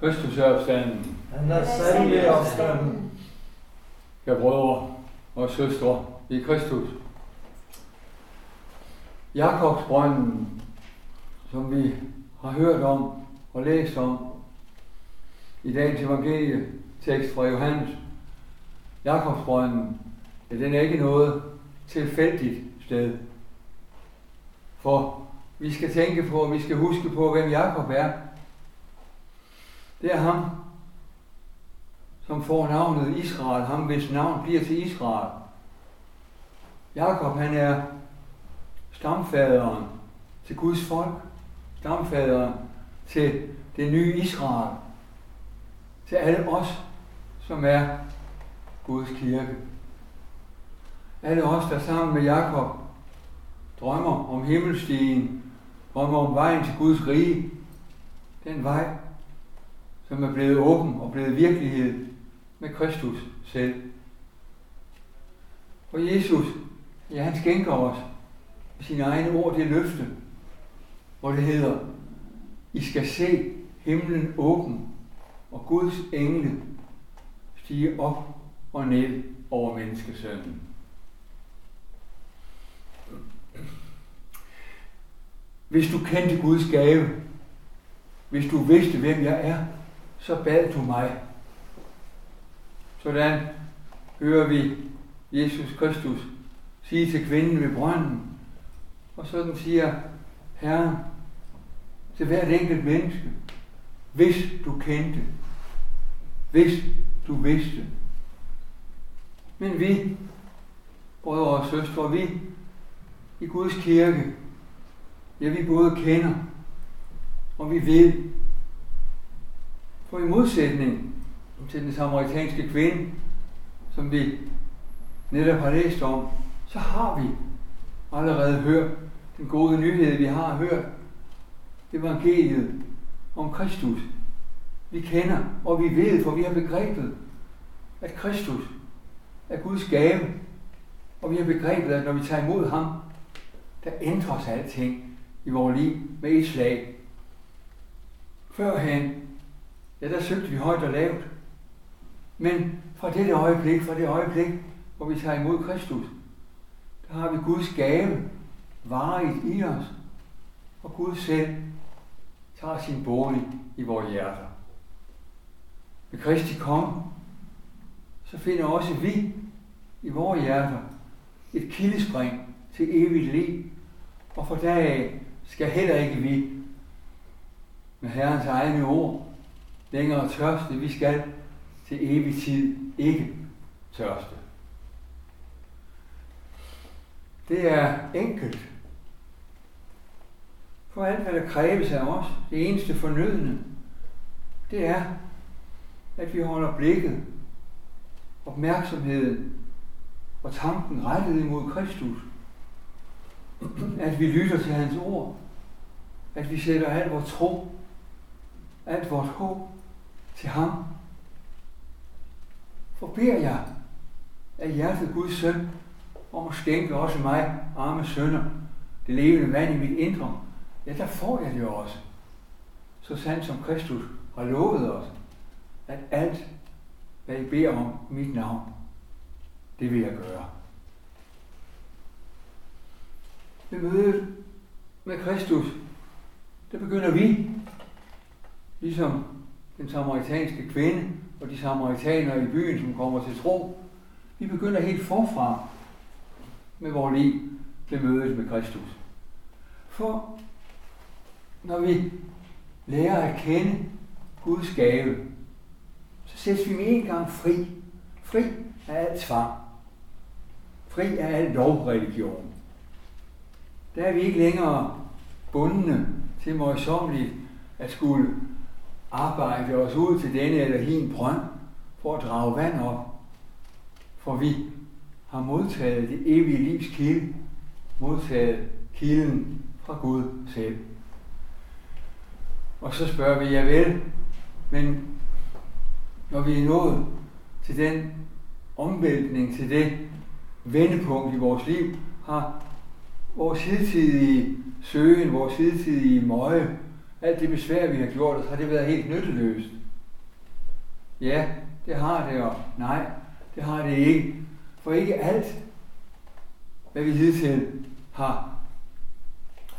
Kristus er opstanden. Han er sandelig opstanden. Ja, brødre og søstre i Kristus. Jakobsbrønden, som vi har hørt om og læst om i dagens evangelie, tekst fra Johannes. Jakobsbrønden, ja, den er ikke noget tilfældigt sted. For vi skal tænke på, og vi skal huske på, hvem Jakob er. Det er ham, som får navnet Israel, ham hvis navn bliver til Israel. Jakob han er stamfaderen til Guds folk, stamfaderen til det nye Israel, til alle os, som er Guds kirke. Alle os, der sammen med Jakob drømmer om himmelstigen, drømmer om vejen til Guds rige, den vej, som er blevet åben og blevet virkelighed med Kristus selv. Og Jesus, ja, han skænker os sine egne ord det løfte, hvor det hedder, I skal se himlen åben, og Guds engle stige op og ned over menneskesønnen. Hvis du kendte Guds gave, hvis du vidste, hvem jeg er, så bad du mig. Sådan hører vi Jesus Kristus sige til kvinden ved brønden, og sådan siger Herren til hvert enkelt menneske, hvis du kendte, hvis du vidste. Men vi, brødre og søstre, vi i Guds kirke, ja, vi både kender, og vi ved. For i modsætning til den samaritanske kvinde, som vi netop har læst om, så har vi allerede hørt den gode nyhed, vi har hørt evangeliet om Kristus. Vi kender, og vi ved, for vi har begrebet, at Kristus er Guds gave. Og vi har begrebet, at når vi tager imod ham, der ændres alting i vores liv med et slag. Førhen, ja, der søgte vi højt og lavt. Men fra dette øjeblik, fra det øjeblik, hvor vi tager imod Kristus, der har vi Guds gave varet i os. Og Gud selv tager sin bolig i vores hjerter. Ved Kristi kom, så finder også vi i vores hjerter et kildespring til evigt liv. Og for dag skal heller ikke vi med Herrens egne ord længere tørste. Vi skal til evig tid ikke tørste. Det er enkelt. For alt, hvad der kræves af os, det eneste fornødende, det er, at vi holder blikket, opmærksomheden og tanken rettet imod Kristus. At vi lytter til hans ord. At vi sætter alt vores tro, alt vores håb til ham. For beder jeg af hjertet Guds søn om at skænke også mig, arme sønner, det levende vand i mit indre, ja, der får jeg det også. Så sandt som Kristus har lovet os, at alt, hvad I beder om mit navn, det vil jeg gøre. Ved mødet med Kristus, der begynder vi, ligesom den samaritanske kvinde og de samaritanere i byen, som kommer til tro, vi begynder helt forfra med vores liv til mødet med Kristus. For når vi lærer at kende Guds gave, så sættes vi med en gang fri. Fri af alt tvang. Fri af al lovreligion. Der er vi ikke længere bundne til møjsommeligt at skulle arbejde os ud til denne eller hin brønd for at drage vand op. For vi har modtaget det evige livs kilde, modtaget kilden fra Gud selv. Og så spørger vi, ja vel, men når vi er nået til den omvæltning, til det vendepunkt i vores liv, har vores hidtidige søgen, vores hidtidige møje, alt det besvær, vi har gjort os, har det været helt nytteløst. Ja, det har det, og nej, det har det ikke. For ikke alt, hvad vi hidtil har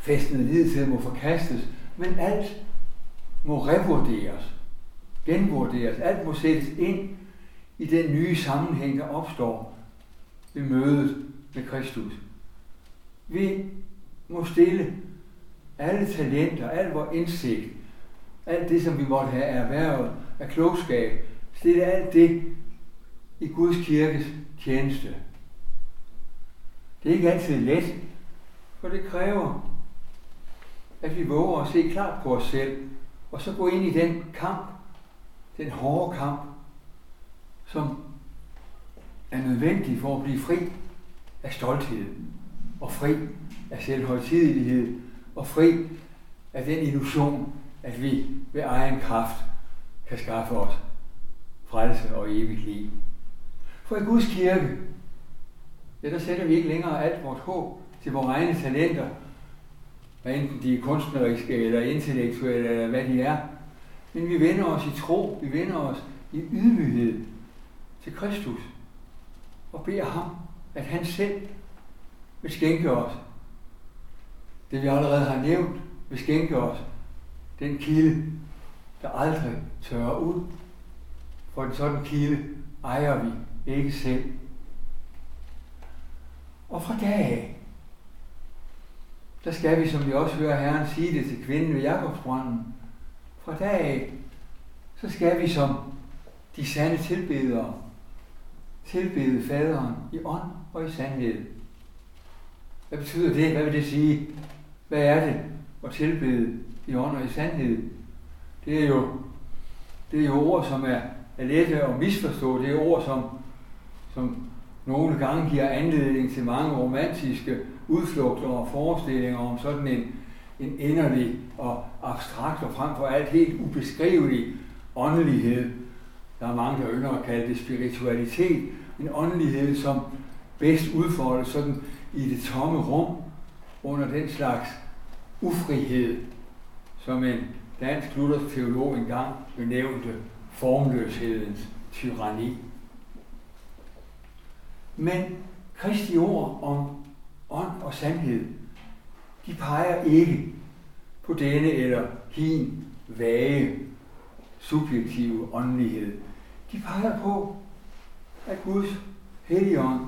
fæstnet hidtil, må forkastes, men alt må revurderes, genvurderes, alt må sættes ind i den nye sammenhæng, der opstår ved mødet med Kristus. Vi må stille alle talenter, al vores indsigt, alt det, som vi måtte have erhvervet af klogskab, stille alt det i Guds kirkes tjeneste. Det er ikke altid let, for det kræver, at vi våger at se klart på os selv, og så gå ind i den kamp, den hårde kamp, som er nødvendig for at blive fri af stolthed, og fri af selvhøjtidelighed, og fri af den illusion, at vi ved egen kraft kan skaffe os frelse og evigt liv. For i Guds kirke, ja, der sætter vi ikke længere alt vores håb til vores egne talenter, hvad enten de er kunstneriske eller intellektuelle eller hvad de er. Men vi vender os i tro, vi vender os i ydmyghed til Kristus og beder ham, at han selv vil skænke os. Det vi allerede har nævnt, vil skænke os den kilde, der aldrig tørrer ud. For en sådan kilde ejer vi ikke selv. Og fra dag af, der skal vi, som vi også hører Herren sige det til kvinden ved Jakobsbrønden, fra dag af, så skal vi som de sande tilbedere tilbede faderen i ånd og i sandhed. Hvad betyder det? Hvad vil det sige? Hvad er det at tilbede i ånd og i sandhed? Det er jo, det er jo ord, som er, er lette at misforstå. Det er ord, som, som nogle gange giver anledning til mange romantiske udflugter og forestillinger om sådan en, en inderlig og abstrakt og frem for alt helt ubeskrivelig åndelighed. Der er mange, der ynder at kalde det spiritualitet. En åndelighed, som bedst udfoldes sådan i det tomme rum under den slags ufrihed, som en dansk luthersk teolog engang benævnte formløshedens tyranni. Men Kristi ord om ånd og sandhed, de peger ikke på denne eller hin vage, subjektive åndelighed. De peger på, at Guds helligånd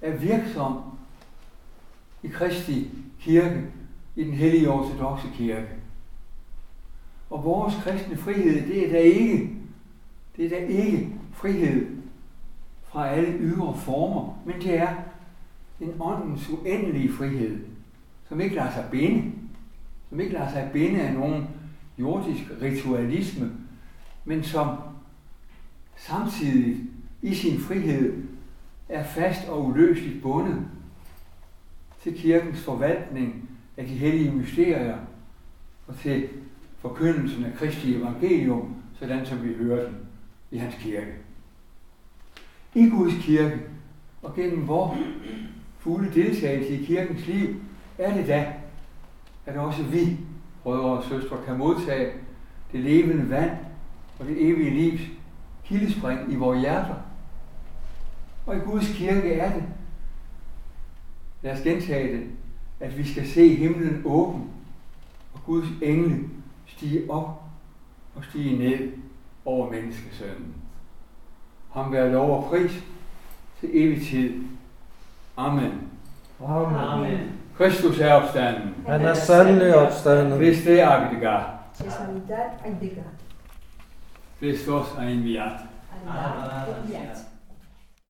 er virksom i Kristi kirke, i den hellige ortodoxe kirke. Og vores kristne frihed, det er da ikke, det er da ikke frihed fra alle ydre former, men det er en åndens uendelige frihed, som ikke lader sig binde, som ikke lader sig binde af nogen jordisk ritualisme, men som samtidig i sin frihed er fast og uløseligt bundet til kirkens forvaltning af de hellige mysterier og til forkyndelsen af Kristi evangelium, sådan som vi hører den i hans kirke. I Guds kirke og gennem vores fulde deltagelse i kirkens liv, er det da, at også vi, brødre og søstre, kan modtage det levende vand og det evige livs kildespring i vores hjerter. Og i Guds kirke er det, lad os gentage det, at vi skal se himlen åben, og Guds engle stige op og stige ned over menneskesønnen. Ham være lov og pris til evig tid. Amen. Amen. Amen. Kristus er opstanden. Han er sandelig opstanden. Hvis det er agdigar. Cesaritat agdigar. Christos er enviat. Amen.